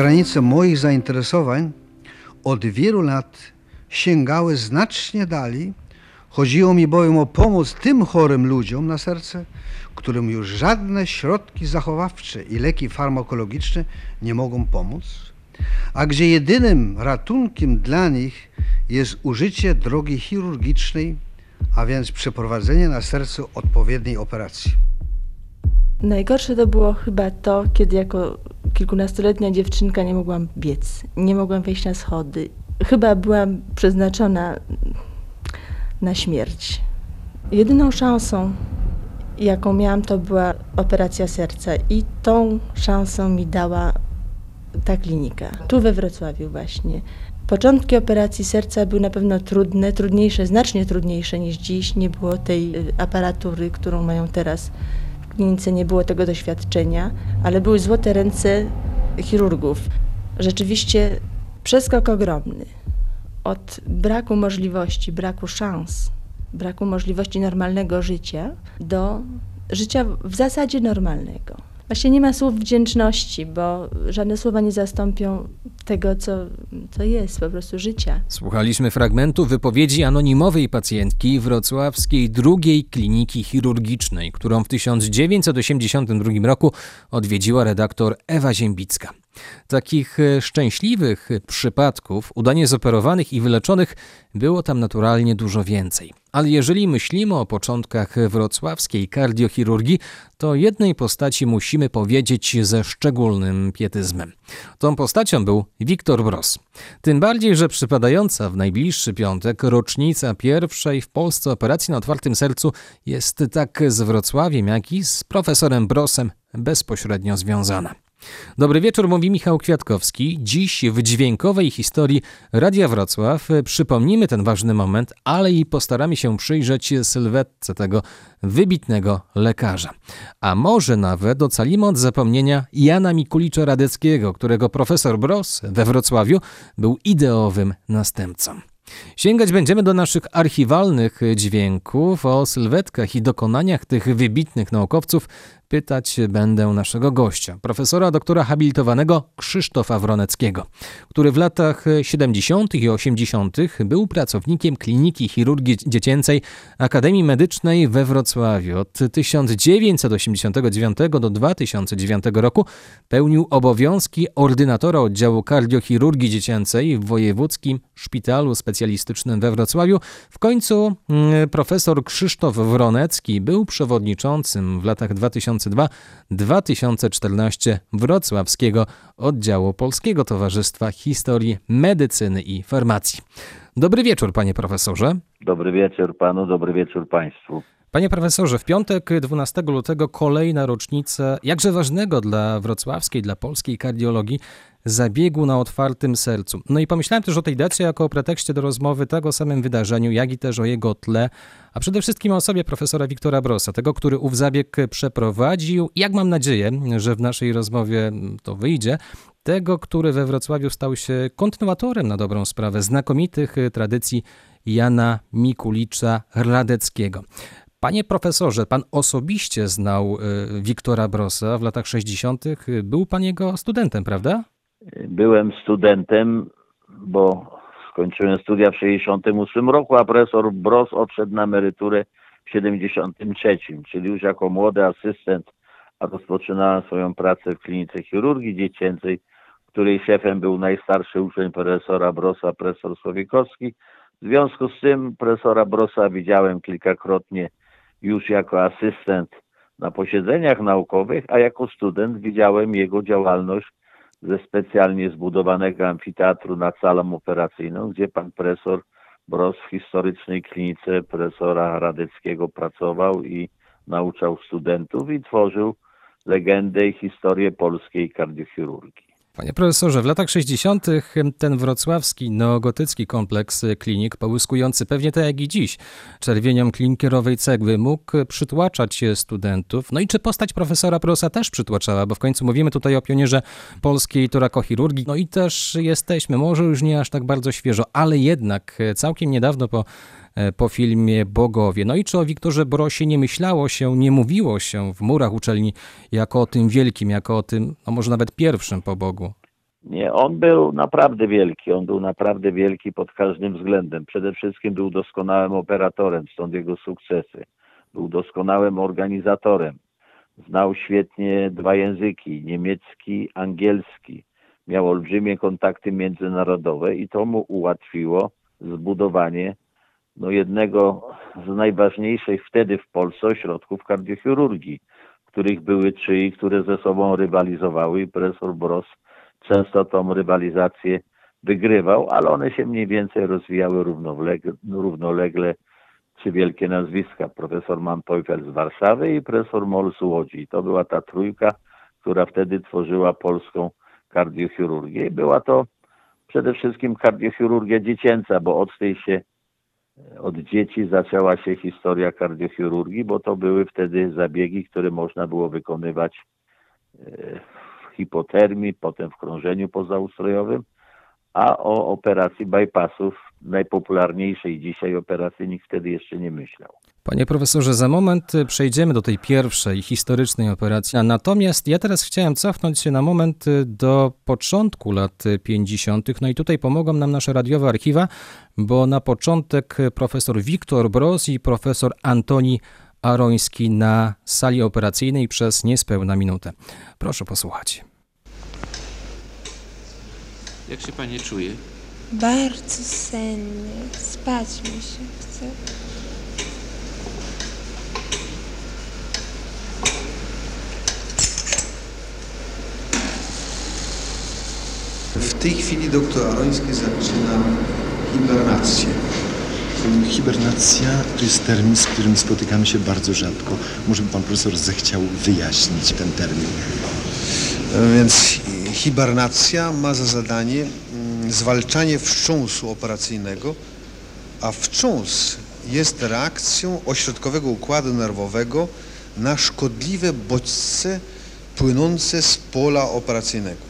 Granice moich zainteresowań od wielu lat sięgały znacznie dalej. Chodziło mi bowiem o pomoc tym chorym ludziom na serce, którym już żadne środki zachowawcze i leki farmakologiczne nie mogą pomóc, a gdzie jedynym ratunkiem dla nich jest użycie drogi chirurgicznej, a więc przeprowadzenie na sercu odpowiedniej operacji. Najgorsze to było chyba to, kiedy jako kilkunastoletnia dziewczynka nie mogłam biec, nie mogłam wejść na schody. Chyba byłam przeznaczona na śmierć. Jedyną szansą, jaką miałam, to była operacja serca i tą szansę mi dała ta klinika, tu we Wrocławiu właśnie. Początki operacji serca były na pewno trudne, trudniejsze, znacznie trudniejsze niż dziś. Nie było tej y, aparatury, którą mają teraz klinice, nie było tego doświadczenia, ale były złote ręce chirurgów. Rzeczywiście przeskok ogromny od braku możliwości, braku szans, braku możliwości normalnego życia do życia w zasadzie normalnego. Właśnie nie ma słów wdzięczności, bo żadne słowa nie zastąpią tego, co, co jest, po prostu życia. Słuchaliśmy fragmentu wypowiedzi anonimowej pacjentki wrocławskiej drugiej kliniki chirurgicznej, którą w 1982 roku odwiedziła redaktor Ewa Ziębicka. Takich e, szczęśliwych przypadków, udanie zoperowanych i wyleczonych, było tam naturalnie dużo więcej. Ale jeżeli myślimy o początkach wrocławskiej kardiochirurgii, to jednej postaci musimy powiedzieć ze szczególnym pietyzmem. Tą postacią był Wiktor Bros. Tym bardziej, że przypadająca w najbliższy piątek rocznica pierwszej w Polsce operacji na otwartym sercu jest tak z Wrocławiem, jak i z profesorem Brosem bezpośrednio związana. Dobry wieczór, mówi Michał Kwiatkowski. Dziś w dźwiękowej historii Radia Wrocław przypomnimy ten ważny moment, ale i postaramy się przyjrzeć sylwetce tego wybitnego lekarza. A może nawet ocalimy od zapomnienia Jana Mikulicza Radeckiego, którego profesor Bros we Wrocławiu był ideowym następcą. Sięgać będziemy do naszych archiwalnych dźwięków o sylwetkach i dokonaniach tych wybitnych naukowców pytać będę naszego gościa, profesora doktora habilitowanego Krzysztofa Wroneckiego, który w latach 70. i 80. był pracownikiem Kliniki Chirurgii Dziecięcej Akademii Medycznej we Wrocławiu. Od 1989 do 2009 roku pełnił obowiązki ordynatora oddziału kardiochirurgii dziecięcej w Wojewódzkim Szpitalu Specjalistycznym we Wrocławiu. W końcu mm, profesor Krzysztof Wronecki był przewodniczącym w latach 2000 2002-2014 Wrocławskiego Oddziału Polskiego Towarzystwa Historii Medycyny i Farmacji. Dobry wieczór, panie profesorze. Dobry wieczór panu, dobry wieczór państwu. Panie profesorze, w piątek 12 lutego kolejna rocznica jakże ważnego dla wrocławskiej, dla polskiej kardiologii zabiegu na otwartym sercu. No i pomyślałem też o tej dacie jako o pretekście do rozmowy tak o samym wydarzeniu, jak i też o jego tle, a przede wszystkim o osobie profesora Wiktora Brosa, tego, który ów zabieg przeprowadził. Jak mam nadzieję, że w naszej rozmowie to wyjdzie, tego, który we Wrocławiu stał się kontynuatorem na dobrą sprawę znakomitych tradycji Jana Mikulicza Radeckiego. Panie profesorze, pan osobiście znał y, Wiktora Brosa w latach 60. Był pan jego studentem, prawda? Byłem studentem, bo skończyłem studia w 68 roku, a profesor Bros odszedł na emeryturę w 73, czyli już jako młody asystent rozpoczynałem swoją pracę w klinice chirurgii dziecięcej, której szefem był najstarszy uczeń profesora Brosa, profesor Słowikowski. W związku z tym profesora Brosa widziałem kilkakrotnie już jako asystent na posiedzeniach naukowych, a jako student widziałem jego działalność ze specjalnie zbudowanego amfiteatru nad salą operacyjną, gdzie pan profesor Bros w historycznej klinice profesora Radeckiego pracował i nauczał studentów i tworzył legendę i historię polskiej kardiochirurgii. Panie profesorze, w latach 60. ten wrocławski neogotycki kompleks klinik, połyskujący pewnie tak jak i dziś czerwienią klinkierowej cegły, mógł przytłaczać studentów. No i czy postać profesora Prosa też przytłaczała, bo w końcu mówimy tutaj o pionierze polskiej torakochirurgii. No i też jesteśmy, może już nie aż tak bardzo świeżo, ale jednak całkiem niedawno po po filmie Bogowie. No i czy o Wiktorze Brosie nie myślało się, nie mówiło się w murach uczelni jako o tym wielkim, jako o tym, a może nawet pierwszym po Bogu? Nie, on był naprawdę wielki. On był naprawdę wielki pod każdym względem. Przede wszystkim był doskonałym operatorem, stąd jego sukcesy. Był doskonałym organizatorem. Znał świetnie dwa języki, niemiecki, angielski. Miał olbrzymie kontakty międzynarodowe i to mu ułatwiło zbudowanie no, jednego z najważniejszych wtedy w Polsce ośrodków kardiochirurgii, których były trzy i które ze sobą rywalizowały i profesor Bros często tą rywalizację wygrywał, ale one się mniej więcej rozwijały równolegle, równolegle trzy wielkie nazwiska, profesor Manteuffel z Warszawy i profesor Moll z Łodzi. To była ta trójka, która wtedy tworzyła polską kardiochirurgię. I była to przede wszystkim kardiochirurgia dziecięca, bo od tej się od dzieci zaczęła się historia kardiochirurgii, bo to były wtedy zabiegi, które można było wykonywać e, w hipotermii, potem w krążeniu pozaustrojowym, a o operacji bypassów, najpopularniejszej dzisiaj operacji, nikt wtedy jeszcze nie myślał. Panie profesorze, za moment przejdziemy do tej pierwszej historycznej operacji. Natomiast ja teraz chciałem cofnąć się na moment do początku lat 50. No i tutaj pomogą nam nasze radiowe archiwa, bo na początek profesor Wiktor Bros i profesor Antoni Aroński na sali operacyjnej przez niespełna minutę. Proszę posłuchać. Jak się pani czuje? Bardzo sennie. Spać mi się chce. W tej chwili doktor Aroński zaczyna hibernację. Hibernacja to jest termin, z którym spotykamy się bardzo rzadko. Może by pan profesor zechciał wyjaśnić ten termin. E, Więc hibernacja ma za zadanie mm, zwalczanie wstrząsu operacyjnego, a wstrząs jest reakcją ośrodkowego układu nerwowego na szkodliwe bodźce płynące z pola operacyjnego.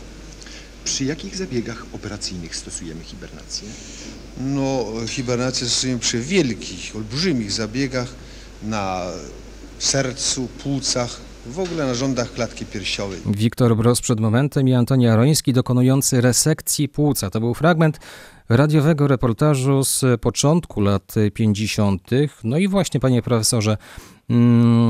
Przy jakich zabiegach operacyjnych stosujemy hibernację? No, hibernację stosujemy przy wielkich, olbrzymich zabiegach na sercu, płucach, w ogóle narządach klatki piersiowej. Wiktor Bros przed momentem i Antoni Aroński dokonujący resekcji płuca. To był fragment radiowego reportażu z początku lat 50. No i właśnie, panie profesorze, mm,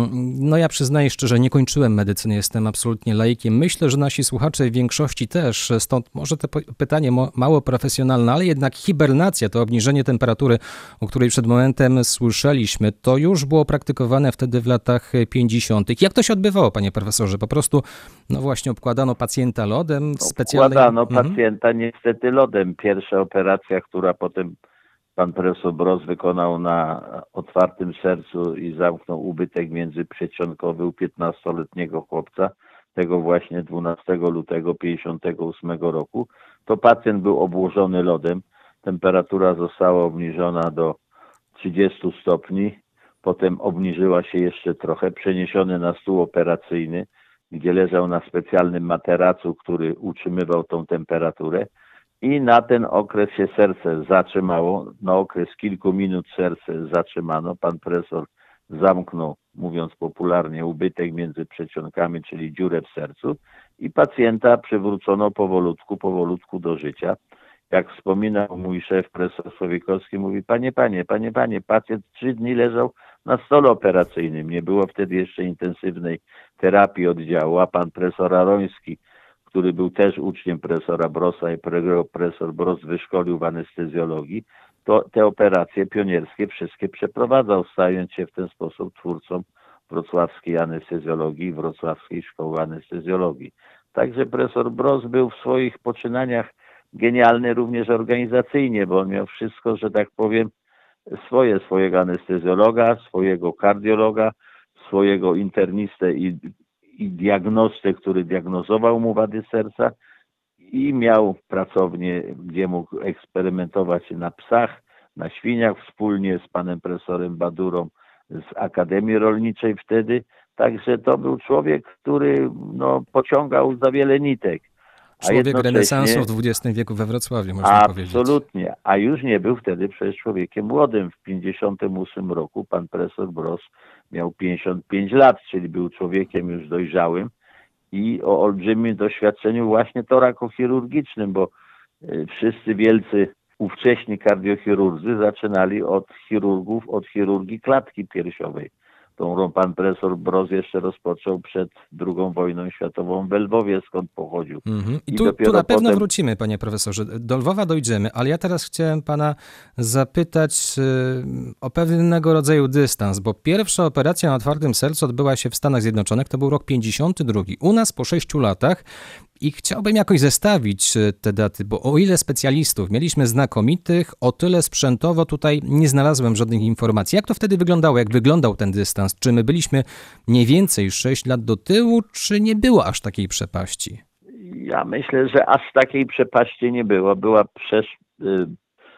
no ja przyznaję szczerze, nie kończyłem medycyny, jestem absolutnie laikiem. Myślę, że nasi słuchacze w większości też, stąd może to pytanie mało profesjonalne, ale jednak hibernacja, to obniżenie temperatury, o której przed momentem słyszeliśmy, to już było praktykowane wtedy w latach 50. Jak to się odbywało, panie profesorze? Po prostu, no właśnie, obkładano pacjenta lodem specjalnym. Wkładano Mhm. pacjenta niestety lodem. Pierwsza operacja, która potem pan profesor Bros wykonał na otwartym sercu i zamknął ubytek międzyprzecionkowy u 15-letniego chłopca, tego właśnie 12 lutego 58 roku, to pacjent był obłożony lodem. Temperatura została obniżona do 30 stopni, potem obniżyła się jeszcze trochę, przeniesiony na stół operacyjny, gdzie leżał na specjalnym materacu, który utrzymywał tą temperaturę i na ten okres się serce zatrzymało. Na okres kilku minut serce zatrzymano. Pan profesor zamknął, mówiąc popularnie, ubytek między przecionkami, czyli dziurę w sercu i pacjenta przywrócono powolutku, powolutku do życia. Jak wspominał mój szef profesor Słowikowski, mówi, panie, panie, panie, panie, pacjent trzy dni leżał na stole operacyjnym. Nie było wtedy jeszcze intensywnej terapii oddziału, a pan profesor Aroński, który był też uczniem profesora Brosa i profesor Bros wyszkolił w anestezjologii, to te operacje pionierskie wszystkie przeprowadzał, stając się w ten sposób twórcą wrocławskiej anestezjologii i wrocławskiej szkoły anestezjologii. Także profesor Bros był w swoich poczynaniach genialny również organizacyjnie, bo on miał wszystko, że tak powiem, swoje, swojego anestezjologa, swojego kardiologa, swojego internistę i, i diagnostę, który diagnozował mu wady serca i miał pracownię, gdzie mógł eksperymentować na psach, na świniach wspólnie z panem profesorem Badurą z Akademii Rolniczej wtedy. Także to był człowiek, który no, pociągał za wiele nitek. Człowiek renesansu w XX wieku we Wrocławiu, można powiedzieć. Absolutnie, a już nie był wtedy przecież człowiekiem młodym. W 58 roku pan profesor Bros miał 55 lat, czyli był człowiekiem już dojrzałym i o olbrzymim doświadczeniu właśnie torakochirurgicznym, bo y, wszyscy wielcy ówcześni kardiochirurdzy zaczynali od chirurgów, od chirurgii klatki piersiowej którą pan profesor Broz jeszcze rozpoczął przed II wojną światową w Lwowie, skąd pochodził. Mhm. I I tu, dopiero tu na pewno potem- wrócimy, panie profesorze. Do Lwowa dojdziemy, ale ja teraz chciałem pana zapytać y, o pewnego rodzaju dystans, bo pierwsza operacja na otwartym sercu odbyła się w Stanach Zjednoczonych, to był rok 52. U nas po sześciu latach i chciałbym jakoś zestawić y, te daty, bo o ile specjalistów mieliśmy znakomitych, o tyle sprzętowo tutaj nie znalazłem żadnych informacji. Jak to wtedy wyglądało? Jak wyglądał ten dystans? Czy my byliśmy mniej więcej 6 lat do tyłu, czy nie było aż takiej przepaści? Ja myślę, że aż takiej przepaści nie było. Była y,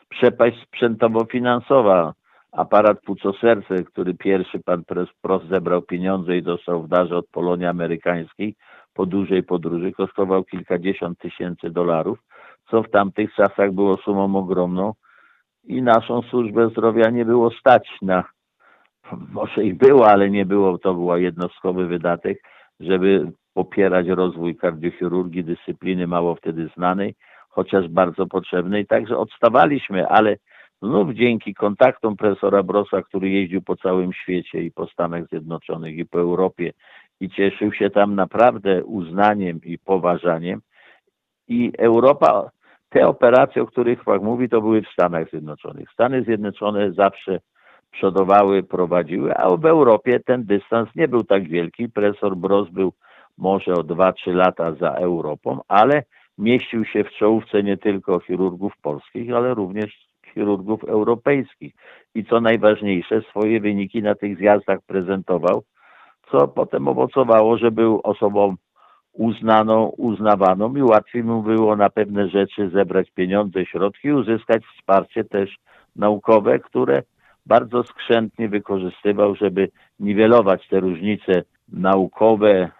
przepaść sprzętowo-finansowa. Aparat płuco-serce, który pierwszy pan Prost zebrał pieniądze i dostał w darze od Polonii Amerykańskiej po dłużej podróży, kosztował kilkadziesiąt tysięcy dolarów, co w tamtych czasach było sumą ogromną i naszą służbę zdrowia nie było stać na, może i było, ale nie było, to był jednostkowy wydatek, żeby popierać rozwój kardiochirurgii, dyscypliny mało wtedy znanej, chociaż bardzo potrzebnej. Także odstawaliśmy, ale znów dzięki kontaktom profesora Brosa, który jeździł po całym świecie i po Stanach Zjednoczonych i po Europie i cieszył się tam naprawdę uznaniem i poważaniem. I Europa, te operacje, o których pan mówi, to były w Stanach Zjednoczonych. Stany Zjednoczone zawsze przodowały, prowadziły, a w Europie ten dystans nie był tak wielki. Profesor Bros był może o 2-3 lata za Europą, ale mieścił się w czołówce nie tylko chirurgów polskich, ale również chirurgów europejskich. I co najważniejsze, swoje wyniki na tych zjazdach prezentował, co potem owocowało, że był osobą uznaną, uznawaną i łatwiej mu było na pewne rzeczy zebrać pieniądze, środki uzyskać wsparcie też naukowe, które bardzo skrzętnie wykorzystywał, żeby niwelować te różnice naukowe,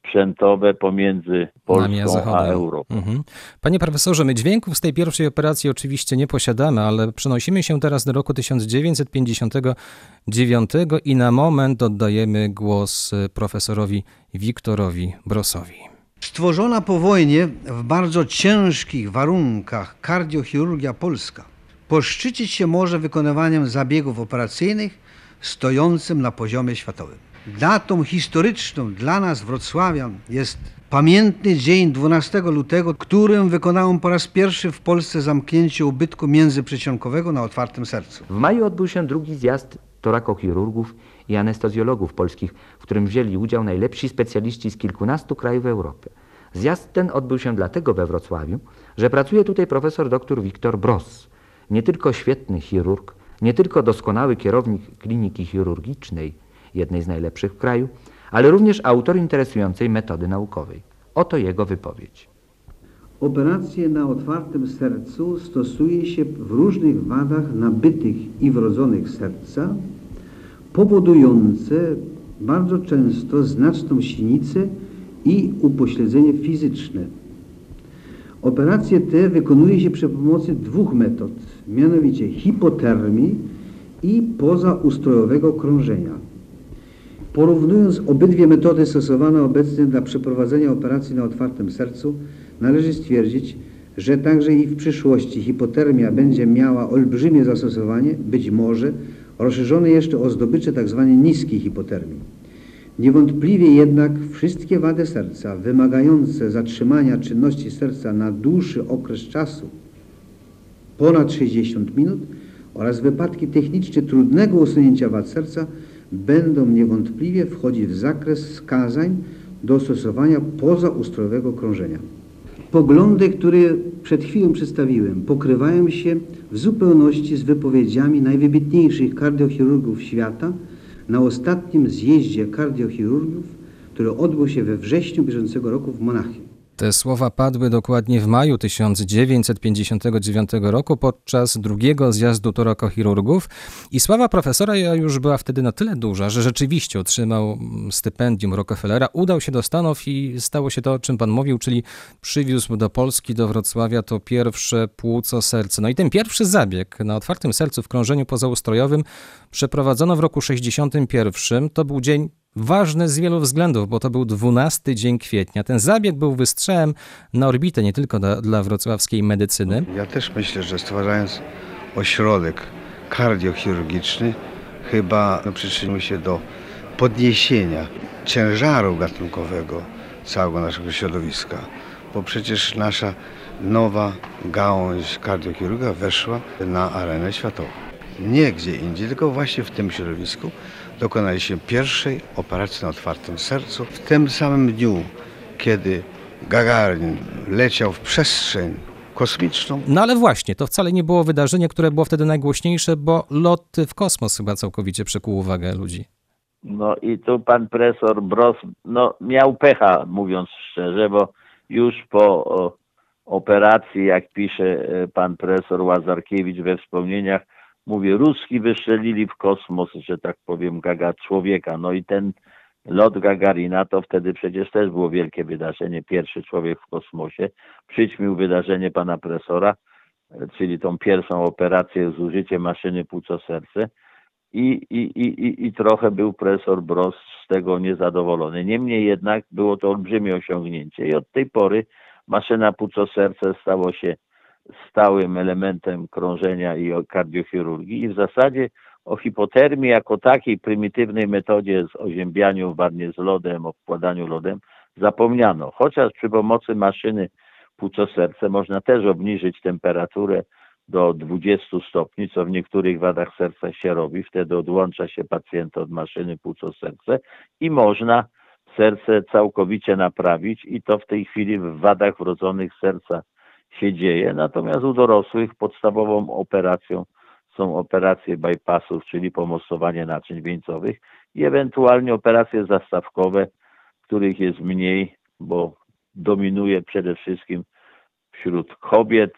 sprzętowe pomiędzy Polską a. Europą. Mhm. Panie profesorze, my dźwięków z tej pierwszej operacji oczywiście nie posiadamy, ale przenosimy się teraz do roku 1959 i na moment oddajemy głos y, profesorowi Wiktorowi Brosowi. Stworzona po wojnie w bardzo ciężkich warunkach kardiochirurgia polska poszczycić się może wykonywaniem zabiegów operacyjnych stojącym na poziomie światowym. Datą historyczną dla nas wrocławian jest pamiętny dzień 12 lutego, którym wykonałem po raz pierwszy w Polsce zamknięcie ubytku międzyprzesionkowego na otwartym sercu. W maju odbył się drugi zjazd torakochirurgów i anestezjologów polskich, w którym wzięli udział najlepsi specjaliści z kilkunastu krajów Europy. Zjazd ten odbył się dlatego we Wrocławiu, że pracuje tutaj profesor dr Wiktor Bros, nie tylko świetny chirurg, nie tylko doskonały kierownik kliniki chirurgicznej, jednej z najlepszych w kraju, ale również autor interesującej metody naukowej. Oto jego wypowiedź. Operacje na otwartym sercu stosuje się w różnych wadach nabytych i wrodzonych serca, powodujące bardzo często znaczną sinicę i upośledzenie fizyczne. Operacje te wykonuje się przy pomocy dwóch metod, mianowicie hipotermii i pozaustrojowego krążenia. Porównując obydwie metody stosowane obecnie dla przeprowadzenia operacji na otwartym sercu, należy stwierdzić, że także i w przyszłości hipotermia będzie miała olbrzymie zastosowanie, być może rozszerzone jeszcze o zdobycze tzw. niskiej hipotermii. Niewątpliwie jednak wszystkie wady serca wymagające zatrzymania czynności serca na dłuższy okres czasu, ponad 60 minut oraz wypadki technicznie trudnego usunięcia wad serca będą niewątpliwie wchodzić w zakres wskazań do stosowania pozaustrojowego krążenia. Poglądy, które przed chwilą przedstawiłem, pokrywają się w zupełności z wypowiedziami najwybitniejszych kardiochirurgów świata na ostatnim zjeździe kardiochirurgów, który odbył się we wrześniu bieżącego roku w Monachium. Te słowa padły dokładnie w maju 1959 roku podczas drugiego zjazdu torakochirurgów i sława profesora już była wtedy na tyle duża, że rzeczywiście otrzymał mm, stypendium Rockefellera, udał się do Stanów i stało się to, o czym pan mówił, czyli przywiózł do Polski, do Wrocławia to pierwsze płuco serce. No i ten pierwszy zabieg na otwartym sercu w krążeniu pozaustrojowym przeprowadzono w roku 61. To był dzień ważne z wielu względów, bo to był 12 dzień kwietnia. Ten zabieg był wystrzałem na orbitę nie tylko dla, dla wrocławskiej medycyny. Ja też myślę, że stwarzając ośrodek kardiochirurgiczny, chyba przyczynił się do podniesienia ciężaru gatunkowego całego naszego środowiska, bo przecież nasza nowa gałąź kardiochirurga weszła na arenę światową. Nie gdzie indziej, tylko właśnie w tym środowisku dokonaliśmy pierwszej operacji na otwartym sercu. W tym samym dniu, kiedy Gagarin leciał w przestrzeń kosmiczną, No ale właśnie, to wcale nie było wydarzenie, które było wtedy najgłośniejsze, bo lot w kosmos chyba całkowicie przykuł uwagę ludzi. No i tu pan profesor Bros no, miał pecha, mówiąc szczerze, bo już po o, operacji, jak pisze e, pan profesor Łazarkiewicz we wspomnieniach, mówię, Ruski wystrzelili w kosmos, że tak powiem, gaga człowieka. No i ten lot Gagarina to wtedy przecież też było wielkie wydarzenie, pierwszy człowiek w kosmosie. Przyćmił wydarzenie pana profesora, czyli tą pierwszą operację z użyciem maszyny płuco-serce i, i, i, i trochę był profesor Bros z tego niezadowolony. Niemniej jednak było to olbrzymie osiągnięcie i od tej pory maszyna płuco-serce stało się stałym elementem krążenia i kardiochirurgii i w zasadzie o hipotermii jako takiej prymitywnej metodzie z oziębianiu w wannie z lodem, obkładaniu lodem zapomniano. Chociaż przy pomocy maszyny płuco-serce można też obniżyć temperaturę do 20 stopni, co w niektórych wadach serca się robi. Wtedy odłącza się pacjenta od maszyny płuco-serce i można serce całkowicie naprawić i to w tej chwili w wadach wrodzonych serca się dzieje. Natomiast u dorosłych podstawową operacją są operacje bypassów, czyli pomostowanie naczyń wieńcowych i ewentualnie operacje zastawkowe, których jest mniej, bo dominuje przede wszystkim wśród kobiet,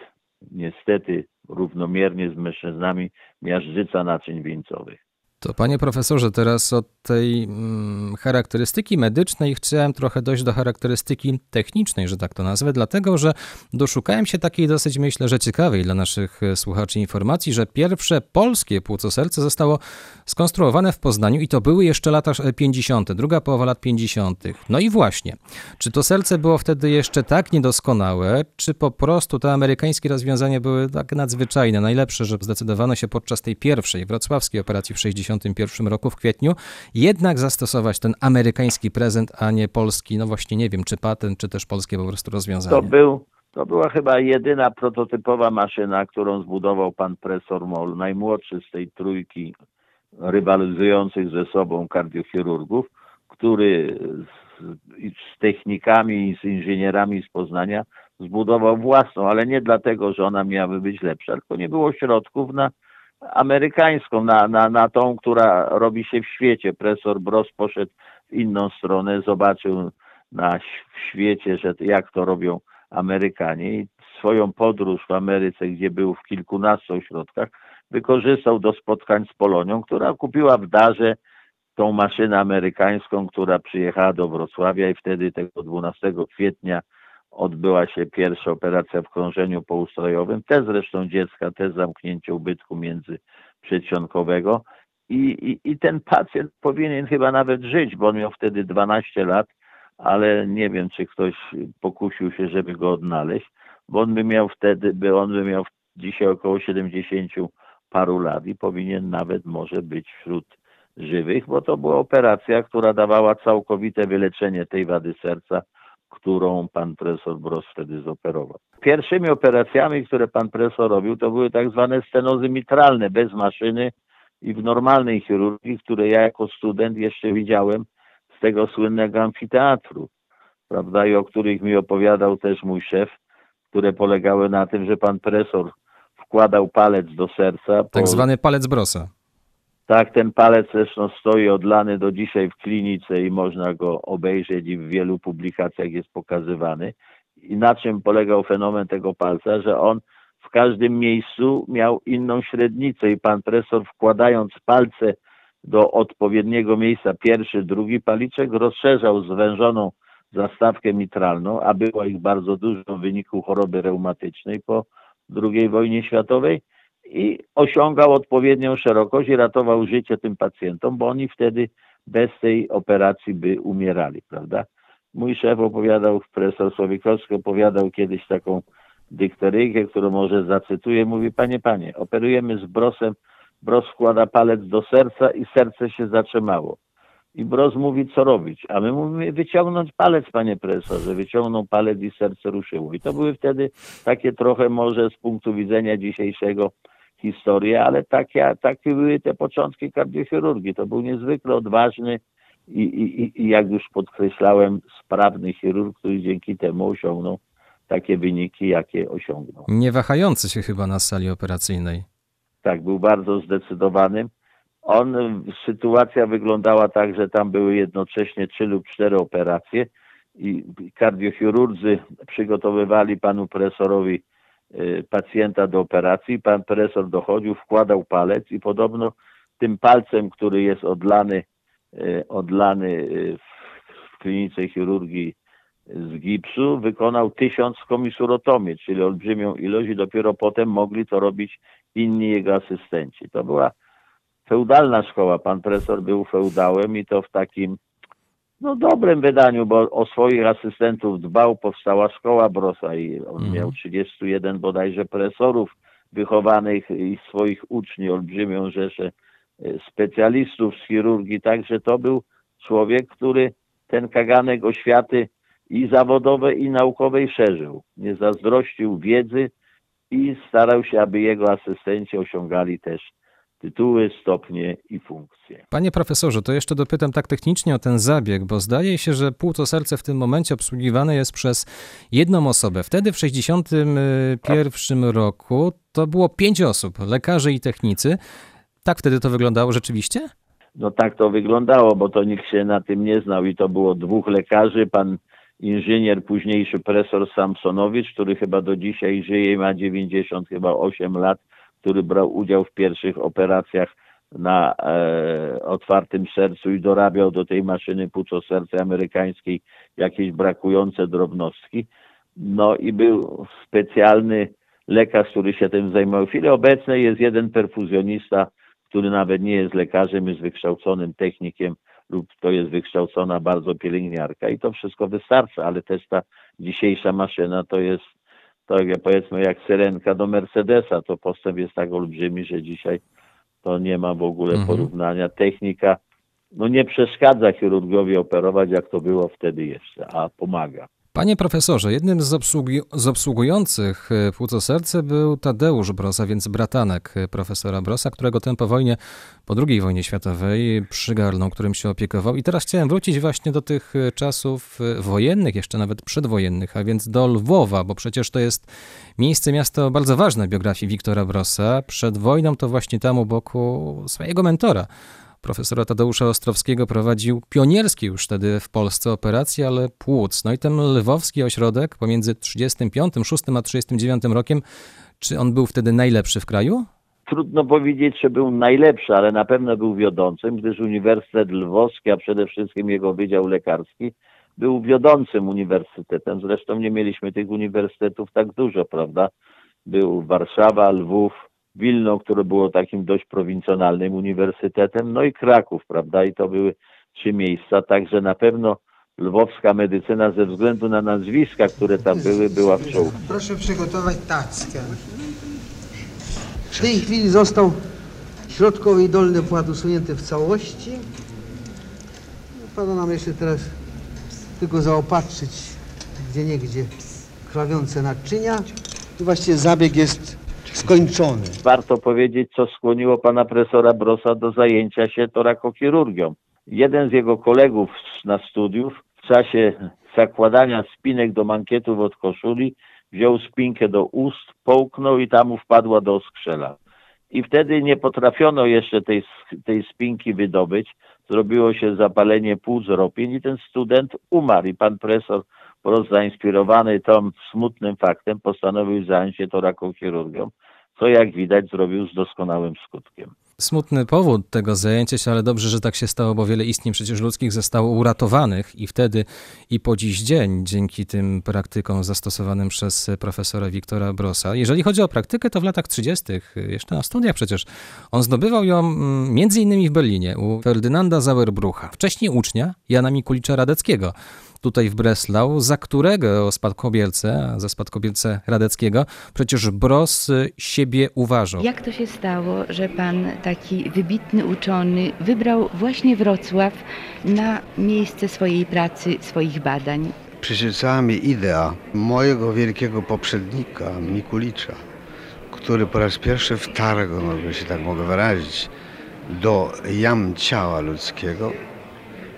niestety równomiernie z mężczyznami, miażdżyca naczyń wieńcowych. To panie profesorze, teraz od tej mm, charakterystyki medycznej chciałem trochę dojść do charakterystyki technicznej, że tak to nazwę, dlatego że doszukałem się takiej dosyć, myślę, że ciekawej dla naszych e, słuchaczy informacji, że pierwsze polskie płuco-serce zostało skonstruowane w Poznaniu i to były jeszcze lata 50., druga połowa lat 50. No i właśnie, czy to serce było wtedy jeszcze tak niedoskonałe, czy po prostu te amerykańskie rozwiązania były tak nadzwyczajne, najlepsze, że zdecydowano się podczas tej pierwszej wrocławskiej operacji w 61 roku w kwietniu jednak zastosować ten amerykański prezent, a nie polski, no właśnie nie wiem, czy patent, czy też polskie po prostu rozwiązanie. To był to była chyba jedyna prototypowa maszyna, którą zbudował pan profesor Moll, najmłodszy z tej trójki rywalizujących ze sobą kardiochirurgów, który z, z technikami i z inżynierami z Poznania zbudował własną, ale nie dlatego, że ona miałaby być lepsza, tylko nie było środków na amerykańską, na, na, na tą, która robi się w świecie. Profesor Bros poszedł w inną stronę, zobaczył na, w świecie, że jak to robią Amerykanie i swoją podróż w Ameryce, gdzie był w kilkunastu ośrodkach, wykorzystał do spotkań z Polonią, która kupiła w darze tą maszynę amerykańską, która przyjechała do Wrocławia i wtedy tego 12 kwietnia odbyła się pierwsza operacja w krążeniu poustrojowym, też zresztą dziecka, też zamknięcie ubytku międzyprzedsionkowego I, i, i ten pacjent powinien chyba nawet żyć, bo on miał wtedy 12 lat, ale nie wiem, czy ktoś pokusił się, żeby go odnaleźć, bo on by miał wtedy, by on by miał dzisiaj około 70 paru lat i powinien nawet może być wśród żywych, bo to była operacja, która dawała całkowite wyleczenie tej wady serca, którą pan profesor Bros wtedy zoperował. Pierwszymi operacjami, które pan profesor robił, to były tak zwane stenozy mitralne, bez maszyny i w normalnej chirurgii, które ja jako student jeszcze widziałem z tego słynnego amfiteatru, prawda, i o których mi opowiadał też mój szef, które polegały na tym, że pan profesor wkładał palec do serca. Tak po... zwany palec Brosa. Tak, ten palec zresztą stoi odlany do dzisiaj w klinice i można go obejrzeć i w wielu publikacjach jest pokazywany. I na czym polegał fenomen tego palca, że on w każdym miejscu miał inną średnicę i pan profesor wkładając palce do odpowiedniego miejsca, pierwszy, drugi paliczek, rozszerzał zwężoną zastawkę mitralną, a było ich bardzo dużo w wyniku choroby reumatycznej po II wojnie światowej i osiągał odpowiednią szerokość i ratował życie tym pacjentom, bo oni wtedy bez tej operacji by umierali, prawda? Mój szef opowiadał, profesor Słowikowski opowiadał kiedyś taką dykteryjkę, którą może zacytuję. Mówi, panie, panie, operujemy z brosem, bros wkłada palec do serca i serce się zatrzymało. I Bros mówi, co robić. A my mówimy, wyciągnąć palec, panie profesorze. Wyciągnął palec i serce ruszyło. I to były wtedy takie trochę może z punktu widzenia dzisiejszego historie, ale takie, takie były te początki kardiochirurgii. To był niezwykle odważny i, i, i jak już podkreślałem, sprawny chirurg, który dzięki temu osiągnął takie wyniki, jakie osiągnął. Nie wahający się chyba na sali operacyjnej. Tak, był bardzo zdecydowany. On, sytuacja wyglądała tak, że tam były jednocześnie trzy lub cztery operacje i kardiochirurdzy przygotowywali panu profesorowi pacjenta do operacji. Pan profesor dochodził, wkładał palec i podobno tym palcem, który jest odlany, y, odlany y, w klinice chirurgii z gipsu, wykonał tysiąc komisurotomii, czyli olbrzymią ilość i dopiero potem mogli to robić inni jego asystenci. To była feudalna szkoła. Pan profesor był feudałem i to w takim no dobrym wydaniu, bo o swoich asystentów dbał, powstała szkoła Brosa i on Mhm. miał 31 bodajże profesorów wychowanych i swoich uczniów, olbrzymią rzeszę e, specjalistów z chirurgii, także to był człowiek, który ten kaganek oświaty i zawodowej, i naukowej szerzył. Nie zazdrościł wiedzy i starał się, aby jego asystenci osiągali też tytuły, stopnie i funkcje. Panie profesorze, to jeszcze dopytam tak technicznie o ten zabieg, bo zdaje się, że płuco-serce w tym momencie obsługiwane jest przez jedną osobę. Wtedy w 1961 roku to było pięć osób, lekarze i technicy. Tak wtedy to wyglądało rzeczywiście? No tak to wyglądało, bo to nikt się na tym nie znał i to było dwóch lekarzy, pan inżynier, późniejszy profesor Samsonowicz, który chyba do dzisiaj żyje i ma 90 chyba 8 lat, który brał udział w pierwszych operacjach na e, otwartym sercu i dorabiał do tej maszyny płuco-serce amerykańskiej jakieś brakujące drobnostki. No i był specjalny lekarz, który się tym zajmował. W chwili obecnej jest jeden perfuzjonista, który nawet nie jest lekarzem, jest wykształconym technikiem lub to jest wykształcona bardzo pielęgniarka i to wszystko wystarcza, ale też ta dzisiejsza maszyna to jest, to jak powiedzmy jak syrenka do Mercedesa, to postęp jest tak olbrzymi, że dzisiaj to nie ma w ogóle Mhm. porównania. Technika no nie przeszkadza chirurgowi operować, jak to było wtedy jeszcze, a pomaga. Panie profesorze, jednym z, obsługi, z obsługujących e, płuco-serce był Tadeusz Brosa, więc bratanek e, profesora Brosa, którego ten po wojnie, po II wojnie światowej przygarnął, którym się opiekował. I teraz chciałem wrócić właśnie do tych e, czasów wojennych, jeszcze nawet przedwojennych, a więc do Lwowa, bo przecież to jest miejsce, miasto bardzo ważne w biografii Wiktora Brosa. Przed wojną to właśnie tam u boku swojego mentora, profesora Tadeusza Ostrowskiego prowadził pionierskie już wtedy w Polsce operacje, ale płuc. No i ten lwowski ośrodek pomiędzy 35, 6 a 39 rokiem, czy on był wtedy najlepszy w kraju? Trudno powiedzieć, czy był najlepszy, ale na pewno był wiodącym, gdyż Uniwersytet Lwowski, a przede wszystkim jego Wydział Lekarski, był wiodącym uniwersytetem. Zresztą nie mieliśmy tych uniwersytetów tak dużo, prawda? Był Warszawa, Lwów, Wilno, które było takim dość prowincjonalnym uniwersytetem, no i Kraków, prawda? I to były trzy miejsca, także na pewno lwowska medycyna ze względu na nazwiska, które tam były, była w czołówce. Proszę przygotować tackę. W tej chwili został środkowy i dolny płat usunięty w całości. Pada nam jeszcze teraz tylko zaopatrzyć gdzie niegdzie krwawiące naczynia. I właściwie zabieg jest skończony. warto powiedzieć, co skłoniło pana profesora Brosa do zajęcia się torakochirurgią. Jeden z jego kolegów na studiów w czasie zakładania spinek do mankietów od koszuli wziął spinkę do ust, połknął i tam wpadła do skrzela. I wtedy nie potrafiono jeszcze tej, tej spinki wydobyć. Zrobiło się zapalenie płuc, ropień i ten student umarł. I pan profesor Bros zainspirowany tym smutnym faktem postanowił zająć się torakochirurgią, co jak widać zrobił z doskonałym skutkiem. smutny powód tego zajęcia się, ale dobrze, że tak się stało, bo wiele istnień przecież ludzkich zostało uratowanych i wtedy i po dziś dzień dzięki tym praktykom zastosowanym przez profesora Wiktora Brosa. Jeżeli chodzi o praktykę, to w latach 30., jeszcze na studiach przecież, on zdobywał ją mm, między innymi w Berlinie u Ferdynanda Sauerbrucha, wcześniej ucznia Jana Mikulicza Radeckiego tutaj w Breslau, za którego spadkobiercę, za spadkobiercę Radeckiego, przecież Bros siebie uważał. Jak to się stało, że pan taki wybitny uczony wybrał właśnie Wrocław na miejsce swojej pracy, swoich badań? Przyświecała mi idea mojego wielkiego poprzednika, Mikulicza, który po raz pierwszy wtargł, no, się tak mogę wyrazić, do jam ciała ludzkiego,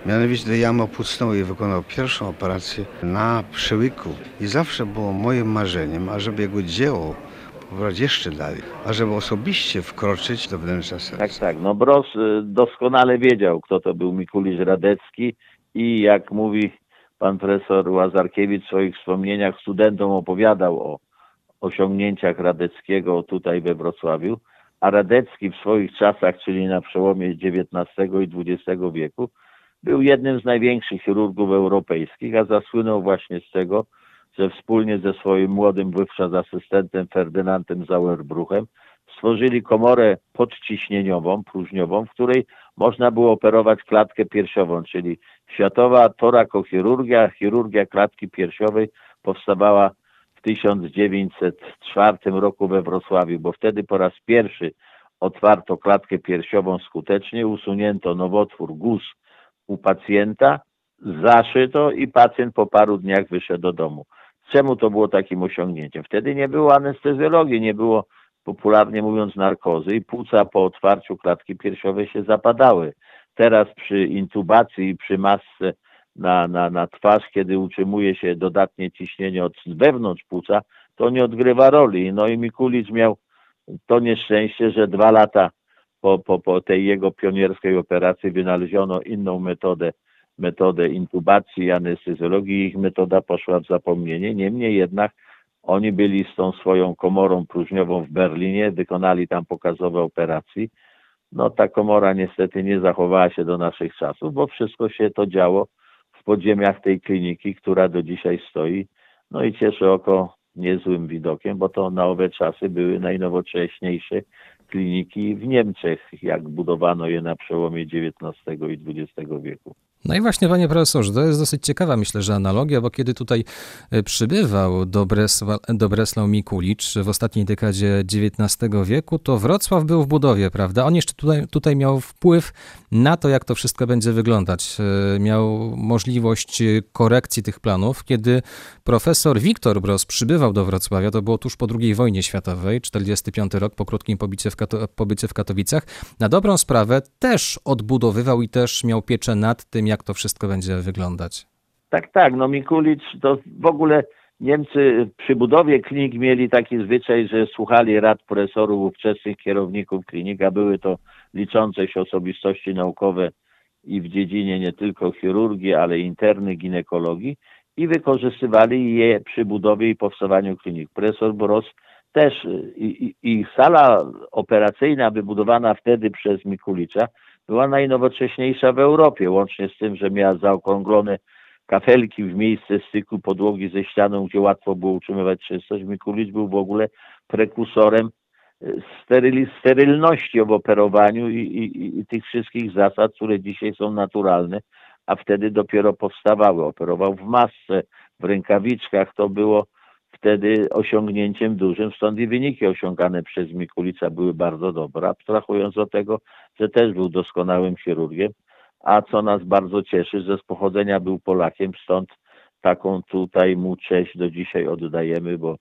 mianowicie jamy opustną i wykonał pierwszą operację na przełyku. I zawsze było moim marzeniem, ażeby jego dzieło pobrać jeszcze dalej, ażeby osobiście wkroczyć do wnętrza serca. Tak, tak. No Bros y, doskonale wiedział, kto to był Mikulisz Radecki i jak mówi pan profesor Łazarkiewicz w swoich wspomnieniach studentom opowiadał o osiągnięciach Radeckiego tutaj we Wrocławiu, a Radecki w swoich czasach, czyli na przełomie XIX i XX wieku, był jednym z największych chirurgów europejskich, a zasłynął właśnie z tego, że wspólnie ze swoim młodym wówczas asystentem Ferdynandem Sauerbruchem stworzyli komorę podciśnieniową, próżniową, w której można było operować klatkę piersiową, czyli światowa torakochirurgia, chirurgia klatki piersiowej powstawała w 1904 roku we Wrocławiu, bo wtedy po raz pierwszy otwarto klatkę piersiową. Skutecznie, usunięto nowotwór guz u pacjenta, zaszyto i pacjent po paru dniach wyszedł do domu. Czemu to było takim osiągnięciem? Wtedy nie było anestezjologii, nie było popularnie mówiąc narkozy i płuca po otwarciu klatki piersiowej się zapadały. Teraz przy intubacji i przy masce na, na, na twarz, kiedy utrzymuje się dodatnie ciśnienie od wewnątrz płuca, to nie odgrywa roli. No i Mikulicz miał to nieszczęście, że dwa lata po, po, po tej jego pionierskiej operacji wynaleziono inną metodę, metodę intubacji i anestezjologii. Ich metoda poszła w zapomnienie. Niemniej jednak oni byli z tą swoją komorą próżniową w Berlinie, wykonali tam pokazowe operacji. No ta komora niestety nie zachowała się do naszych czasów, bo wszystko się to działo w podziemiach tej kliniki, która do dzisiaj stoi. No i cieszy oko niezłym widokiem, bo to na owe czasy były najnowocześniejsze kliniki w Niemczech, jak budowano je na przełomie XIX i XX wieku. No i właśnie, panie profesorze, to jest dosyć ciekawa, myślę, że analogia, bo kiedy tutaj e, przybywał do, Bresła, do Breslau Mikulicz w ostatniej dekadzie XIX wieku, to Wrocław był w budowie, prawda? On jeszcze tutaj, tutaj miał wpływ na to, jak to wszystko będzie wyglądać. E, miał możliwość korekcji tych planów. Kiedy profesor Wiktor Bros przybywał do Wrocławia, to było tuż po II wojnie światowej, 45 rok, po krótkim pobycie w, Kato pobycie w Katowicach, na dobrą sprawę też odbudowywał i też miał pieczę nad tym, jak to wszystko będzie wyglądać. Tak, tak. No Mikulicz to w ogóle Niemcy przy budowie klinik mieli taki zwyczaj, że słuchali rad profesorów ówczesnych kierowników klinik, a były to liczące się osobistości naukowe i w dziedzinie nie tylko chirurgii, ale interny ginekologii i wykorzystywali je przy budowie i powstawaniu klinik. Profesor Boros też i, i, i sala operacyjna wybudowana wtedy przez Mikulicza była najnowocześniejsza w Europie, łącznie z tym, że miała zaokrąglone kafelki w miejsce styku podłogi ze ścianą, gdzie łatwo było utrzymywać czystość. Mikulicz był w ogóle prekursorem e, steryli, sterylności w operowaniu i, i, i tych wszystkich zasad, które dzisiaj są naturalne, a wtedy dopiero powstawały. Operował w masce, w rękawiczkach. To było wtedy osiągnięciem dużym, stąd i wyniki osiągane przez Mikulica były bardzo dobre, abstrahując od tego, że też był doskonałym chirurgiem, a co nas bardzo cieszy, że z pochodzenia był Polakiem, stąd taką tutaj mu cześć do dzisiaj oddajemy, bo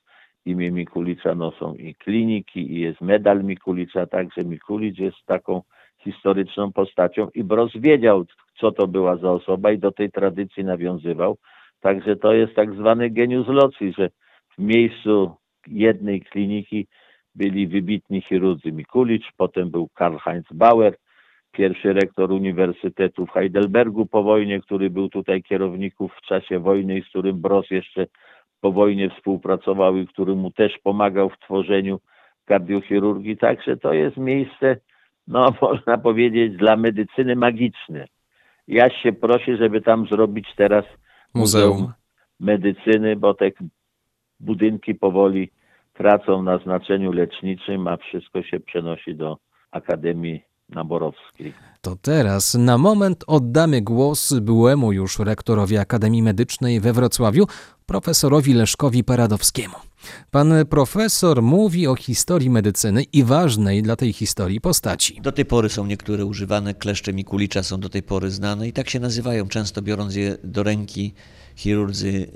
imię Mikulicza noszą i kliniki, i jest medal Mikulicza, także Mikulicz jest taką historyczną postacią i Bros wiedział, co to była za osoba i do tej tradycji nawiązywał. Także to jest tak zwany genius loci, że w miejscu jednej kliniki byli wybitni chirurdzy Mikulicz, potem był Karl-Heinz Bauer, pierwszy rektor Uniwersytetu w Heidelbergu po wojnie, który był tutaj kierowników w czasie wojny i z którym Bros jeszcze po wojnie współpracował i który mu też pomagał w tworzeniu kardiochirurgii. Także to jest miejsce no można powiedzieć, dla medycyny magiczny. Ja się proszę, żeby tam zrobić teraz Muzeum. medycyny, bo te budynki powoli tracą na znaczeniu leczniczym, a wszystko się przenosi do Akademii Naborowskiej. To teraz na moment oddamy głos byłemu już rektorowi Akademii Medycznej we Wrocławiu, profesorowi Leszkowi Paradowskiemu. Pan profesor mówi o historii medycyny i ważnej dla tej historii postaci. Do tej pory są niektóre używane, kleszcze Mikulicza są do tej pory znane i tak się nazywają, często biorąc je do ręki. Chirurdzy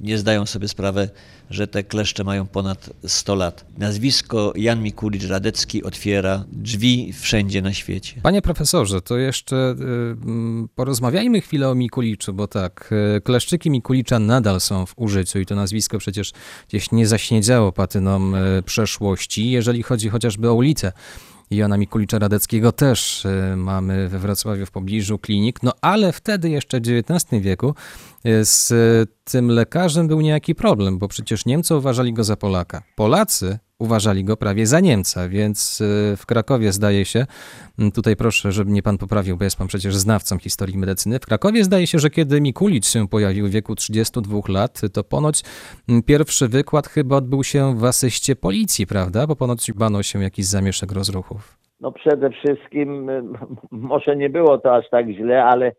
nie zdają sobie sprawy, że te kleszcze mają ponad 100 lat. Nazwisko Jan Mikulicz Radecki otwiera drzwi wszędzie na świecie. Panie profesorze, to jeszcze y, mm, porozmawiajmy chwilę o Mikuliczu, bo tak, y, kleszczyki Mikulicza nadal są w użyciu i to nazwisko przecież gdzieś nie zaśniedziało patyną y, przeszłości, jeżeli chodzi chociażby o ulicę. Jana Mikulicza Radeckiego też y, mamy we Wrocławiu w pobliżu klinik, no ale wtedy jeszcze w XIX wieku y, z tym lekarzem był niejaki problem, bo przecież Niemcy uważali go za Polaka. Polacy uważali go prawie za Niemca, więc y, w Krakowie zdaje się, m, tutaj proszę, żeby mnie pan poprawił, bo jest pan przecież znawcą historii medycyny, w Krakowie zdaje się, że kiedy Mikulicz się pojawił w wieku 32 lat, to ponoć m, pierwszy wykład chyba odbył się w asyście policji, prawda? Bo ponoć bano się jakiś zamieszek rozruchów. No przede wszystkim, y, może nie było to aż tak źle, ale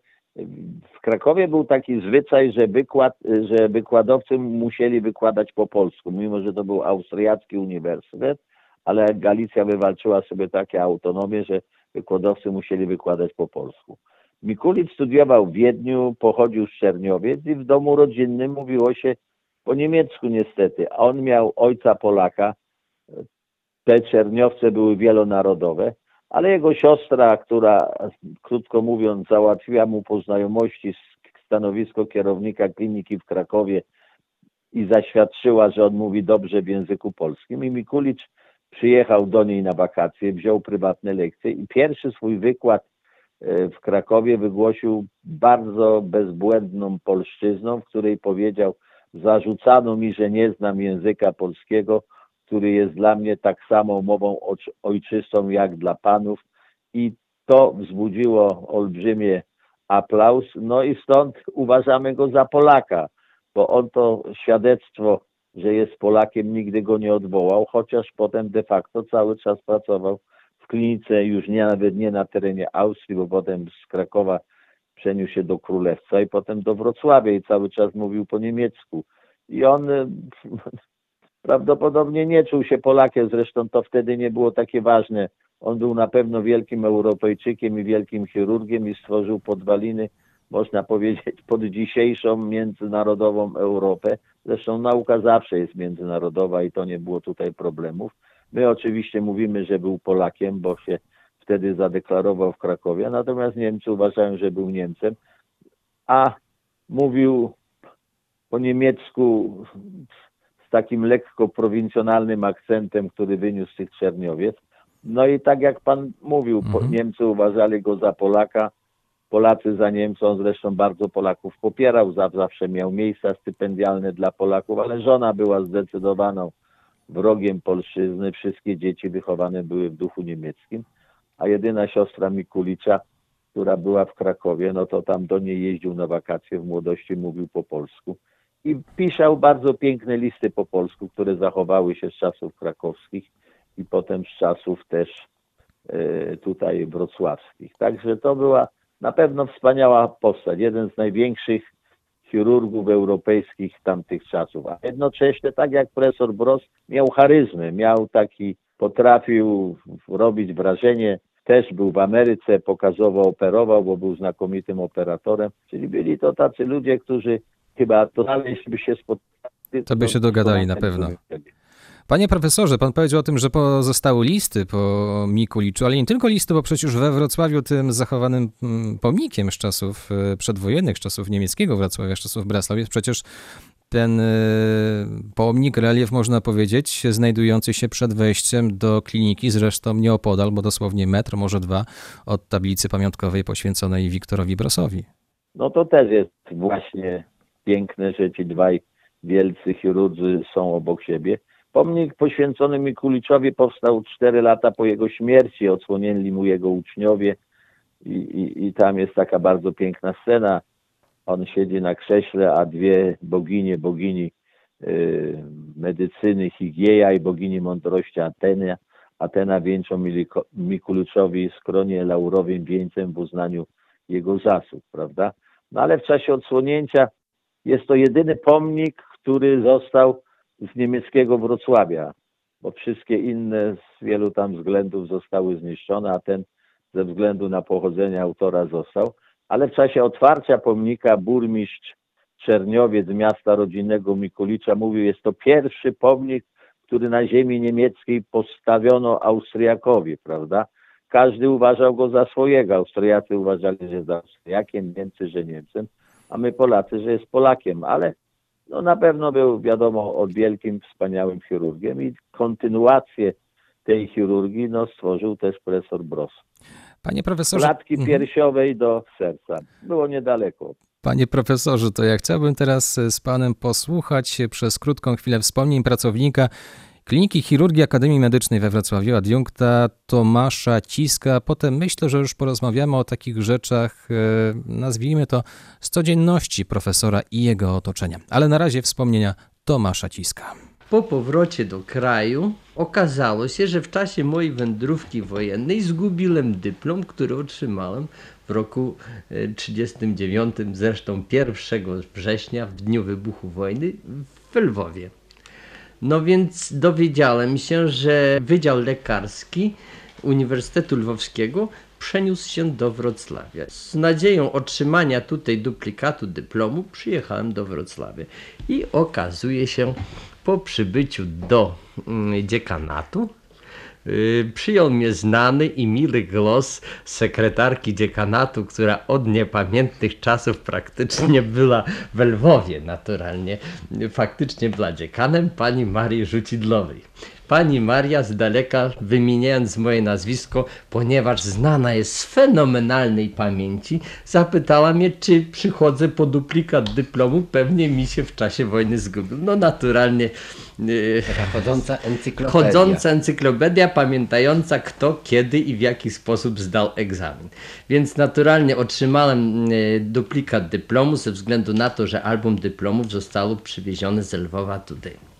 w Krakowie był taki zwyczaj, że, wykład, że wykładowcy musieli wykładać po polsku, mimo że to był austriacki uniwersytet, ale Galicja wywalczyła sobie takie autonomię, że wykładowcy musieli wykładać po polsku. Mikulicz studiował w Wiedniu, pochodził z Czerniowiec i w domu rodzinnym mówiło się po niemiecku niestety. A on miał ojca Polaka, te Czerniowce były wielonarodowe, ale jego siostra, która krótko mówiąc załatwiła mu po znajomości stanowisko kierownika kliniki w Krakowie i zaświadczyła, że on mówi dobrze w języku polskim. I Mikulicz przyjechał do niej na wakacje, wziął prywatne lekcje i pierwszy swój wykład e, w Krakowie wygłosił bardzo bezbłędną polszczyzną, w której powiedział zarzucano mi, że nie znam języka polskiego, który jest dla mnie tak samą mową ojczystą jak dla panów i to wzbudziło olbrzymie aplauz, no i stąd uważamy go za Polaka, bo on to świadectwo, że jest Polakiem, nigdy go nie odwołał, chociaż potem de facto cały czas pracował w klinice, już nie nawet nie na terenie Austrii, bo potem z Krakowa przeniósł się do Królewca i potem do Wrocławia i cały czas mówił po niemiecku. I on prawdopodobnie nie czuł się Polakiem, zresztą to wtedy nie było takie ważne. On był na pewno wielkim Europejczykiem i wielkim chirurgiem i stworzył podwaliny, można powiedzieć, pod dzisiejszą międzynarodową Europę. Zresztą nauka zawsze jest międzynarodowa i to nie było tutaj problemów. My oczywiście mówimy, że był Polakiem, bo się wtedy zadeklarował w Krakowie, natomiast Niemcy uważają, że był Niemcem, a mówił po niemiecku z takim lekko prowincjonalnym akcentem, który wyniósł z tych Czerniowiec. No i tak jak pan mówił, mhm. Niemcy uważali go za Polaka, Polacy za Niemcą, zresztą bardzo Polaków popierał, zawsze miał miejsca stypendialne dla Polaków, ale żona była zdecydowaną wrogiem polszczyzny, wszystkie dzieci wychowane były w duchu niemieckim, a jedyna siostra Mikulicza, która była w Krakowie, no to tam do niej jeździł na wakacje w młodości, mówił po polsku i pisał bardzo piękne listy po polsku, które zachowały się z czasów krakowskich i potem z czasów też e, tutaj wrocławskich. Także to była na pewno wspaniała postać, jeden z największych chirurgów europejskich tamtych czasów, a jednocześnie tak jak profesor Bros miał charyzmę, miał taki, potrafił robić wrażenie, też był w Ameryce, pokazowo operował, bo był znakomitym operatorem, czyli byli to tacy ludzie, którzy chyba to dalej, jeśli by się spotkali. To by się dogadali na pewno. Panie profesorze, pan powiedział o tym, że pozostały listy po Mikuliczu, ale nie tylko listy, bo przecież we Wrocławiu tym zachowanym mm, pomnikiem z czasów e, przedwojennych, z czasów niemieckiego Wrocławia, z czasów Breslau jest przecież ten e, pomnik, relief można powiedzieć, znajdujący się przed wejściem do kliniki, zresztą nieopodal, bo dosłownie metr, może dwa, od tablicy pamiątkowej poświęconej Wiktorowi Brosowi. No to też jest właśnie piękne, że ci dwaj wielcy chirurdzy są obok siebie. Pomnik poświęcony Mikuliczowi powstał 4 lata po jego śmierci. Odsłonili mu jego uczniowie i, i, i tam jest taka bardzo piękna scena. On siedzi na krześle, a dwie boginie, bogini y, medycyny, higieja i bogini mądrości Atena, Atena wieńczą Miliko- Mikuliczowi skronie laurowym wieńcem w uznaniu jego zasług, prawda? No ale w czasie odsłonięcia jest to jedyny pomnik, który został z niemieckiego Wrocławia, bo wszystkie inne z wielu tam względów zostały zniszczone, a ten ze względu na pochodzenie autora został. Ale w czasie otwarcia pomnika burmistrz Czerniowiec, miasta rodzinnego Mikulicza, mówił, jest to pierwszy pomnik, który na ziemi niemieckiej postawiono Austriakowi, prawda? Każdy uważał go za swojego. Austriacy uważali, że jest Austriakiem, Niemcy, że Niemcem, a my Polacy, że jest Polakiem, ale no na pewno był, wiadomo, od wielkim, wspaniałym chirurgiem i kontynuację tej chirurgii no, stworzył też profesor Bros. Panie profesorze, Klatki Mhm. piersiowej do serca. Było niedaleko. Panie profesorze, to ja chciałbym teraz z panem posłuchać przez krótką chwilę wspomnień pracownika Kliniki Chirurgii Akademii Medycznej we Wrocławiu, adiunkta Tomasza Ciska. Potem myślę, że już porozmawiamy o takich rzeczach, e, nazwijmy to, z codzienności profesora i jego otoczenia. Ale na razie wspomnienia Tomasza Ciska. Po powrocie do kraju okazało się, że w czasie mojej wędrówki wojennej zgubiłem dyplom, który otrzymałem w roku e, 39, zresztą 1 września, w dniu wybuchu wojny w Lwowie. No więc dowiedziałem się, że Wydział Lekarski Uniwersytetu Lwowskiego przeniósł się do Wrocławia. Z nadzieją otrzymania tutaj duplikatu dyplomu przyjechałem do Wrocławia i okazuje się po przybyciu do mm, dziekanatu przyjął mnie znany i miły głos sekretarki dziekanatu, która od niepamiętnych czasów praktycznie była w Lwowie naturalnie. Faktycznie była dziekanem pani Marii Rzucidlowej. Pani Maria z daleka wymieniając moje nazwisko, ponieważ znana jest z fenomenalnej pamięci, zapytała mnie, czy przychodzę po duplikat dyplomu, pewnie mi się w czasie wojny zgubił. No naturalnie. Yy, chodząca encyklopedia. Chodząca encyklopedia pamiętająca kto, kiedy i w jaki sposób zdał egzamin. Więc naturalnie otrzymałem e, duplikat dyplomu ze względu na to, że album dyplomów zostało przywiezione z Lwowa tutaj.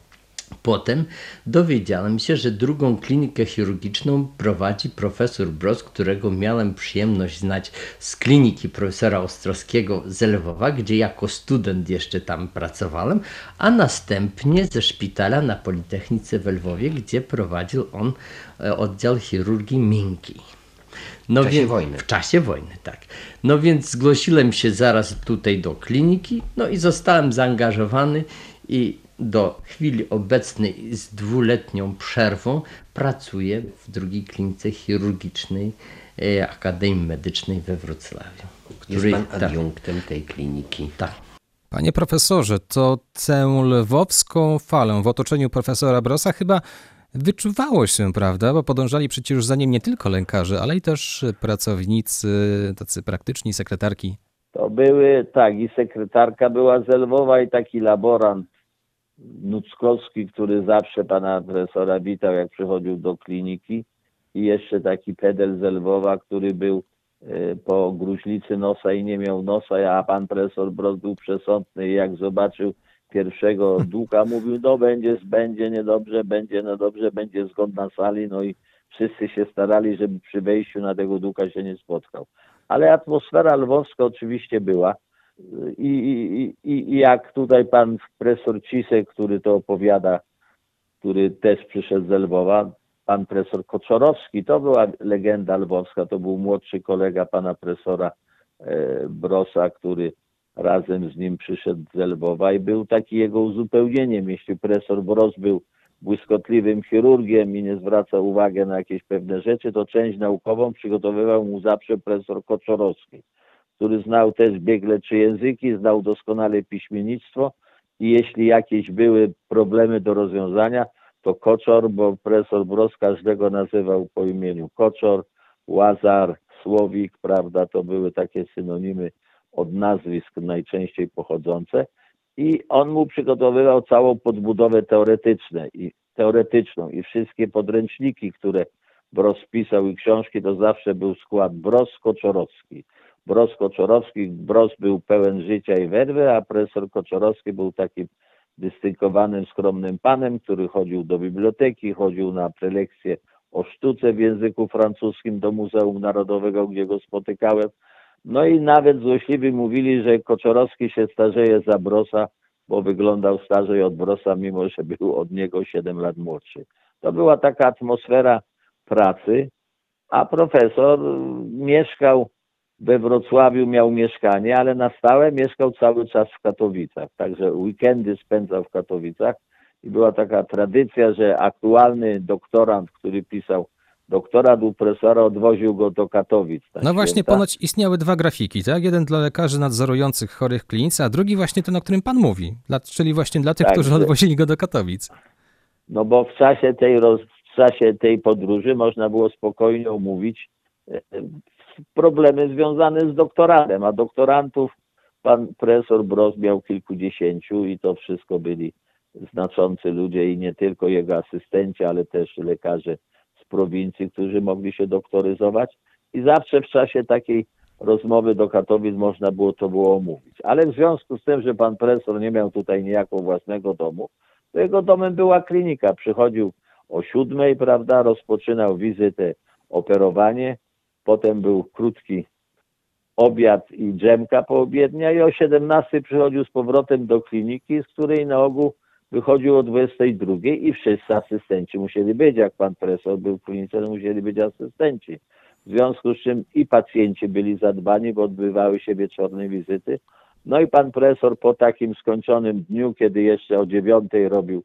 Potem dowiedziałem się, że drugą klinikę chirurgiczną prowadzi profesor Bros, którego miałem przyjemność znać z kliniki profesora Ostrowskiego z Lwowa, gdzie jako student jeszcze tam pracowałem, a następnie ze szpitala na Politechnice w Lwowie, gdzie prowadził on e, oddział chirurgii miękkiej. No W czasie więc- wojny. W czasie wojny, tak. No więc zgłosiłem się zaraz tutaj do kliniki, no i zostałem zaangażowany i do chwili obecnej z dwuletnią przerwą pracuję w drugiej klinice chirurgicznej e, Akademii Medycznej we Wrocławiu. Jest której- pan tak, adiunktem tej kliniki. tak. Panie profesorze, to tę lwowską falę w otoczeniu profesora Brosa chyba wyczuwało się, prawda? Bo podążali przecież za nim nie tylko lekarze, ale i też pracownicy, tacy praktyczni, sekretarki. To były, tak, i sekretarka była z Lwowa i taki laborant Nuckowski, który zawsze pana profesora witał, jak przychodził do kliniki. I jeszcze taki pedel z Lwowa, który był e, po gruźlicy nosa i nie miał nosa, a pan profesor Brod był przesądny i jak zobaczył pierwszego ducha, mówił, no będzie, będzie niedobrze, będzie niedobrze, będzie zgon na sali, no i wszyscy się starali, żeby przy wejściu na tego ducha się nie spotkał. Ale atmosfera lwowska oczywiście była. I, i, i, jak tutaj pan profesor Cisek, który to opowiada, który też przyszedł z Lwowa, pan profesor Koczorowski, to była legenda lwowska, to był młodszy kolega pana profesora e, Brosa, który razem z nim przyszedł z Lwowa i był taki jego uzupełnieniem. Jeśli profesor Bros był błyskotliwym chirurgiem i nie zwracał uwagi na jakieś pewne rzeczy, to część naukową przygotowywał mu zawsze profesor Koczorowski który znał też biegle trzy języki, znał doskonale piśmiennictwo i jeśli jakieś były problemy do rozwiązania, to Koczor, bo profesor Bros każdego nazywał po imieniu Koczor, Łazar, Słowik, prawda, to były takie synonimy od nazwisk najczęściej pochodzące i on mu przygotowywał całą podbudowę teoretyczną i teoretyczną i wszystkie podręczniki, które Bros pisał i książki, to zawsze był skład Bros-Koczorowski. Bros-Koczorowski, Bros był pełen życia i werwy, a profesor Koczorowski był takim dystynkowanym, skromnym panem, który chodził do biblioteki, chodził na prelekcje o sztuce w języku francuskim do Muzeum Narodowego, gdzie go spotykałem. No i nawet złośliwi mówili, że Koczorowski się starzeje za Brosa, bo wyglądał starzej od Brosa, mimo że był od niego 7 lat młodszy. To była taka atmosfera pracy, a profesor mieszkał we Wrocławiu, miał mieszkanie, ale na stałe mieszkał cały czas w Katowicach. Także weekendy spędzał w Katowicach i była taka tradycja, że aktualny doktorant, który pisał doktorat u profesora, odwoził go do Katowic. na No właśnie, święta. ponoć istniały dwa grafiki, tak? Jeden dla lekarzy nadzorujących chorych klinice, a drugi właśnie ten, o którym pan mówi, dla, czyli właśnie dla tych, Tak, którzy odwozili go do Katowic. No bo w czasie tej, roz, w czasie tej podróży można było spokojnie omówić e, problemy związane z doktoratem, a doktorantów pan profesor Bros miał kilkudziesięciu i to wszystko byli znaczący ludzie i nie tylko jego asystenci, ale też lekarze z prowincji, którzy mogli się doktoryzować i zawsze w czasie takiej rozmowy do Katowic można było to było omówić. Ale w związku z tym, że pan profesor nie miał tutaj niejako własnego domu, to jego domem była klinika. Przychodził o siódmej, prawda, rozpoczynał wizytę, operowanie, potem był krótki obiad i dżemka poobiednia i o 17 przychodził z powrotem do kliniki, z której na ogół wychodził o 22 i wszyscy asystenci musieli być. Jak pan profesor był w klinice, musieli być asystenci. W związku z czym i pacjenci byli zadbani, bo odbywały się wieczorne wizyty. No i pan profesor po takim skończonym dniu, kiedy jeszcze o dziewiątej robił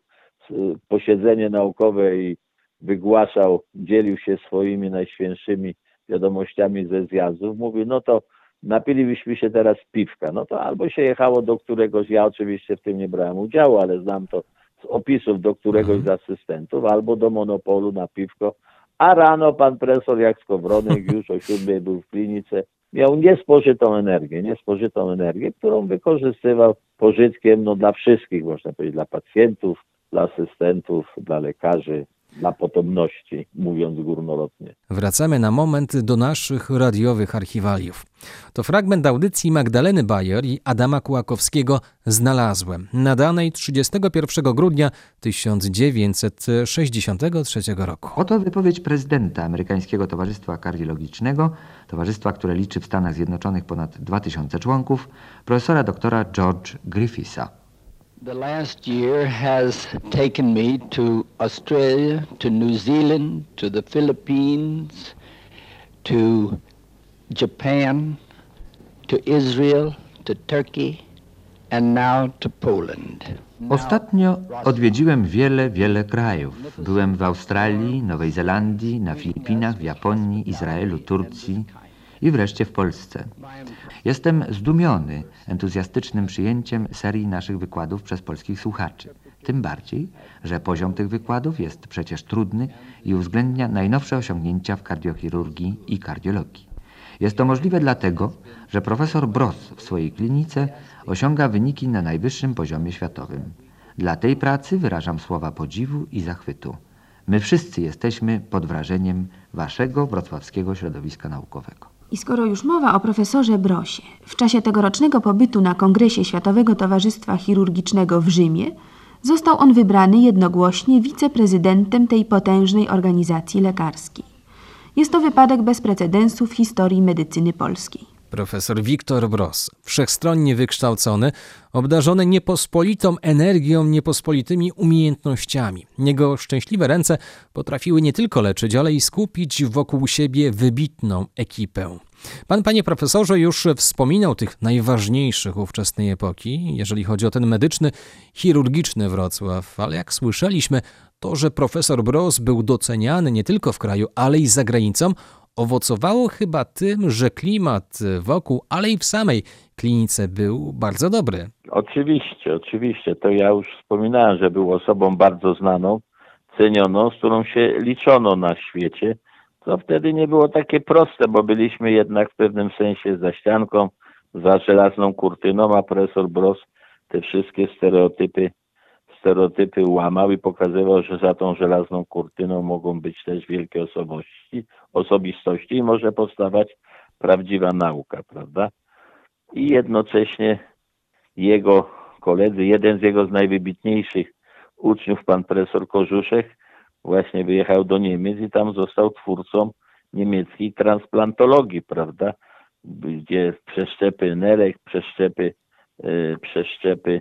y, posiedzenie naukowe i wygłaszał, dzielił się swoimi najświętszymi wiadomościami ze zjazdów, mówi, no to napilibyśmy się teraz piwka. No to albo się jechało do któregoś, ja oczywiście w tym nie brałem udziału, ale znam to z opisów do któregoś z asystentów, albo do monopolu na piwko, a rano pan profesor jak Skowronek już o siódmej był w klinice, miał niespożytą energię, niespożytą energię, którą wykorzystywał pożytkiem no, dla wszystkich, można powiedzieć, dla pacjentów, dla asystentów, dla lekarzy, dla potomności, mówiąc górnolotnie. Wracamy na moment do naszych radiowych archiwaliów. To fragment audycji Magdaleny Bayer i Adama Kułakowskiego Znalazłem, nadanej 31 grudnia 1963 roku. Oto wypowiedź prezydenta Amerykańskiego Towarzystwa Kardiologicznego, towarzystwa, które liczy w Stanach Zjednoczonych ponad 2000 członków, profesora doktora George Griffitha. The last year has taken me to Australia, to New Zealand, to the Philippines, to Japan, to Israel, to Turkey, and now to Poland. Ostatnio odwiedziłem wiele, wiele krajów. Byłem w Australii, Nowej Zelandii, na Filipinach, w Japonii, Izraelu, Turcji i wreszcie w Polsce. Jestem zdumiony entuzjastycznym przyjęciem serii naszych wykładów przez polskich słuchaczy. Tym bardziej, że poziom tych wykładów jest przecież trudny i uwzględnia najnowsze osiągnięcia w kardiochirurgii i kardiologii. Jest to możliwe dlatego, że profesor Bros w swojej klinice osiąga wyniki na najwyższym poziomie światowym. Dla tej pracy wyrażam słowa podziwu i zachwytu. My wszyscy jesteśmy pod wrażeniem waszego wrocławskiego środowiska naukowego. I skoro już mowa o profesorze Brosie, w czasie tegorocznego pobytu na Kongresie Światowego Towarzystwa Chirurgicznego w Rzymie został on wybrany jednogłośnie wiceprezydentem tej potężnej organizacji lekarskiej. Jest to wypadek bez precedensu w historii medycyny polskiej. Profesor Wiktor Bros, wszechstronnie wykształcony, obdarzony niepospolitą energią, niepospolitymi umiejętnościami. Jego szczęśliwe ręce potrafiły nie tylko leczyć, ale i skupić wokół siebie wybitną ekipę. Pan, panie profesorze, już wspominał tych najważniejszych ówczesnej epoki, jeżeli chodzi o ten medyczny, chirurgiczny Wrocław, ale jak słyszeliśmy, to, że profesor Bros był doceniany nie tylko w kraju, ale i za granicą, owocowało chyba tym, że klimat wokół, ale i w samej klinice był bardzo dobry. Oczywiście, oczywiście. To ja już wspominałem, że był osobą bardzo znaną, cenioną, z którą się liczono na świecie. To wtedy nie było takie proste, bo byliśmy jednak w pewnym sensie za ścianką, za żelazną kurtyną, a profesor Bros te wszystkie stereotypy stereotypy łamał i pokazywał, że za tą żelazną kurtyną mogą być też wielkie osobowości, osobistości i może powstawać prawdziwa nauka, prawda? I jednocześnie jego koledzy, jeden z jego z najwybitniejszych uczniów, pan profesor Korzuszek, właśnie wyjechał do Niemiec i tam został twórcą niemieckiej transplantologii, prawda? Gdzie przeszczepy nerek, przeszczepy, y, przeszczepy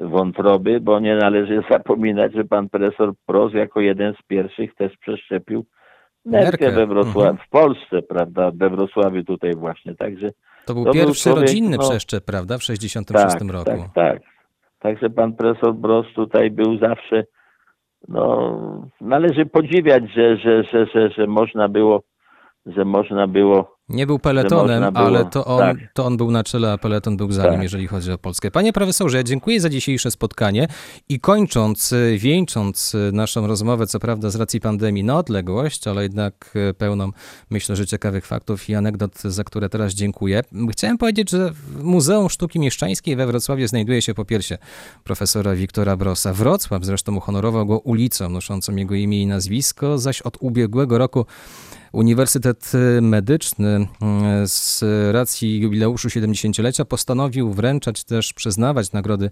wątroby, bo nie należy zapominać, że pan profesor Pros jako jeden z pierwszych też przeszczepił nerkę we Wrocławiu, mhm. w Polsce, prawda? We Wrocławiu tutaj właśnie, także To był To był pierwszy człowiek, rodzinny no- przeszczep, prawda, w 66 tak, roku. Tak, tak. Także pan profesor Bros tutaj był zawsze, no, należy podziwiać, że, że, że, że, że można było, że można było Nie był peletonem, było- ale to on, tak. to on był na czele, a peleton był za nim, Tak. jeżeli chodzi o Polskę. Panie profesorze, dziękuję za dzisiejsze spotkanie i kończąc, y, wieńcząc y, naszą rozmowę, co prawda z racji pandemii na odległość, ale jednak y, pełną, myślę, że ciekawych faktów i anegdot, za które teraz dziękuję. Chciałem powiedzieć, że w Muzeum Sztuki Mieszczańskiej we Wrocławiu znajduje się po piersie profesora Wiktora Brosa. Wrocław zresztą uhonorował go ulicą noszącą jego imię i nazwisko, zaś od ubiegłego roku Uniwersytet Medyczny mm, z racji jubileuszu 70-lecia postanowił wręczać też, przyznawać nagrody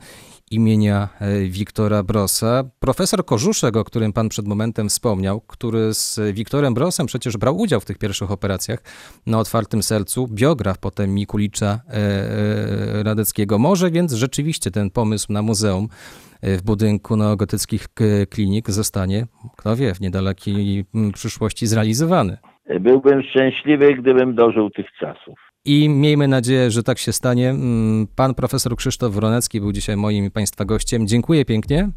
imienia e, Wiktora Brosa. Profesor Korzuszek, o którym pan przed momentem wspomniał, który z Wiktorem Brosem przecież brał udział w tych pierwszych operacjach na otwartym sercu, biograf potem Mikulicza e, e, Radeckiego. Może więc rzeczywiście ten pomysł na muzeum e, w budynku neogotyckich klinik zostanie, kto wie, w niedalekiej mm, przyszłości zrealizowany. Byłbym szczęśliwy, gdybym dożył tych czasów. I miejmy nadzieję, że tak się stanie. Mm, Pan profesor Krzysztof Wronecki był dzisiaj moim i Państwa gościem. Dziękuję pięknie.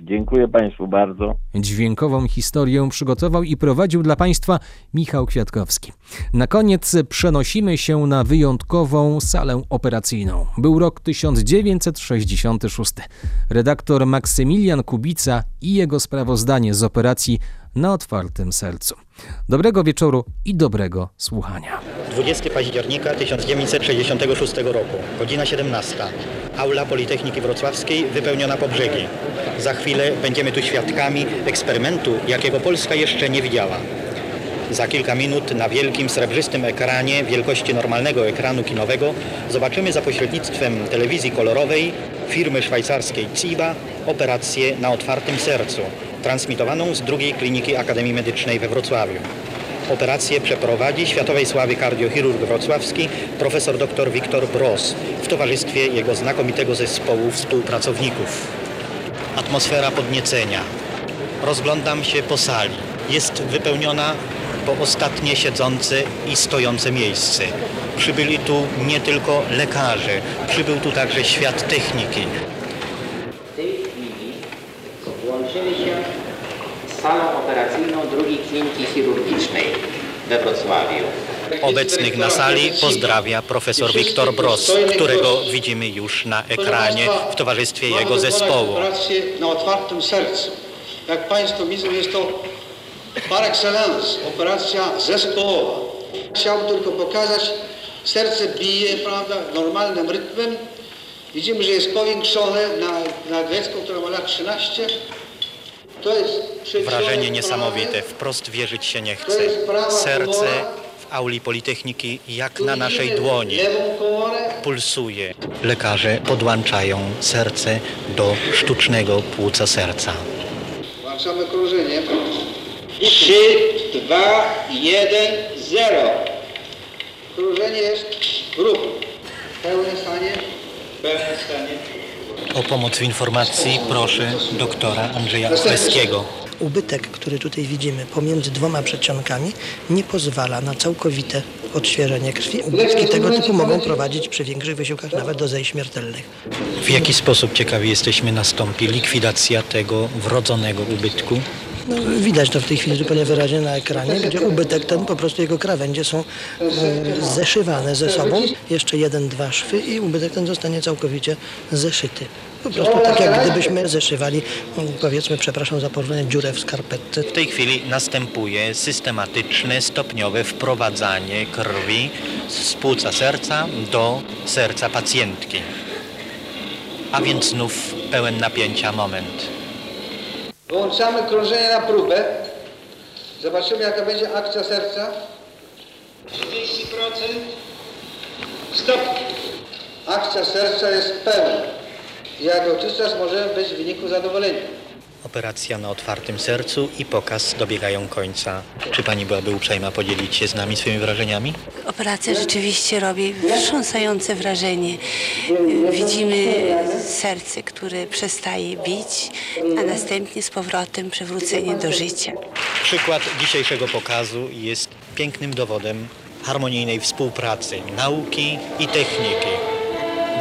Dziękuję Państwu bardzo. Dźwiękową historię przygotował i prowadził dla Państwa Michał Kwiatkowski. Na koniec przenosimy się na wyjątkową salę operacyjną. Był rok 1966. Redaktor Maksymilian Kubica i jego sprawozdanie z operacji na otwartym sercu. Dobrego wieczoru i dobrego słuchania. 20 października 1966 roku, godzina 17. Aula Politechniki Wrocławskiej wypełniona po brzegi. Za chwilę będziemy tu świadkami eksperymentu, jakiego Polska jeszcze nie widziała. Za kilka minut na wielkim srebrzystym ekranie wielkości normalnego ekranu kinowego zobaczymy za pośrednictwem telewizji kolorowej firmy szwajcarskiej CIBA operację na otwartym sercu, transmitowaną z drugiej kliniki Akademii Medycznej we Wrocławiu. Operację przeprowadzi światowej sławy kardiochirurg wrocławski profesor dr Wiktor Bros w towarzystwie jego znakomitego zespołu współpracowników. Atmosfera podniecenia. Rozglądam się po sali. Jest wypełniona po ostatnie siedzące i stojące miejsce. Przybyli tu nie tylko lekarze, przybył tu także świat techniki. W tej chwili łączymy się z salą operacyjną drugiej kliniki chirurgicznej we Wrocławiu. Obecnych na sali pozdrawia profesor Wiktor Bros, którego widzimy już na ekranie w towarzystwie jego zespołu. operację na otwartym sercu. Jak Państwo widzą, jest to par excellence operacja zespołowa. Chciałbym tylko pokazać, serce bije prawda, normalnym rytmem. Widzimy, że jest powiększone na, na dziecko, które ma lat 13. To jest przewidziane Wrażenie w niesamowite, wprost wierzyć się nie chce. Serce w auli Politechniki jak na naszej dłoni pulsuje. Lekarze podłączają serce do sztucznego płuca serca. Włączamy krążenie. 3, 2, 1, 0. Krążenie jest w ruchu. Pełne stanie. Pełne stanie. O pomoc w informacji proszę doktora Andrzeja Kreskiego. Ubytek, który tutaj widzimy pomiędzy dwoma przedsionkami nie pozwala na całkowite odświeżenie krwi. Ubytki tego typu mogą prowadzić przy większych wysiłkach nawet do zejść śmiertelnych. W jaki sposób ciekawi jesteśmy nastąpi likwidacja tego wrodzonego ubytku? No, widać to w tej chwili zupełnie wyraźnie na ekranie, gdzie ubytek ten, po prostu jego krawędzie są e, zeszywane ze sobą. Jeszcze jeden, dwa szwy i ubytek ten zostanie całkowicie zeszyty. Po prostu tak jak gdybyśmy zeszywali, mm, powiedzmy, przepraszam za porównanie, dziurę w skarpetce. W tej chwili następuje systematyczne, stopniowe wprowadzanie krwi z płuca serca do serca pacjentki. A więc znów pełen napięcia moment. Wyłączamy krążenie na próbę. Zobaczymy jaka będzie akcja serca. 30%. Stop. Akcja serca jest pełna. Jak dotychczas możemy być w wyniku zadowoleni. Operacja na otwartym sercu i pokaz dobiegają końca. Czy pani byłaby uprzejma podzielić się z nami swoimi wrażeniami? Operacja rzeczywiście robi wstrząsające wrażenie. Widzimy serce, które przestaje bić, a następnie z powrotem przywrócenie do życia. Przykład dzisiejszego pokazu jest pięknym dowodem harmonijnej współpracy nauki i techniki.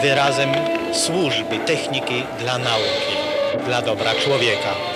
Wyrazem służby techniki dla nauki, dla dobra człowieka.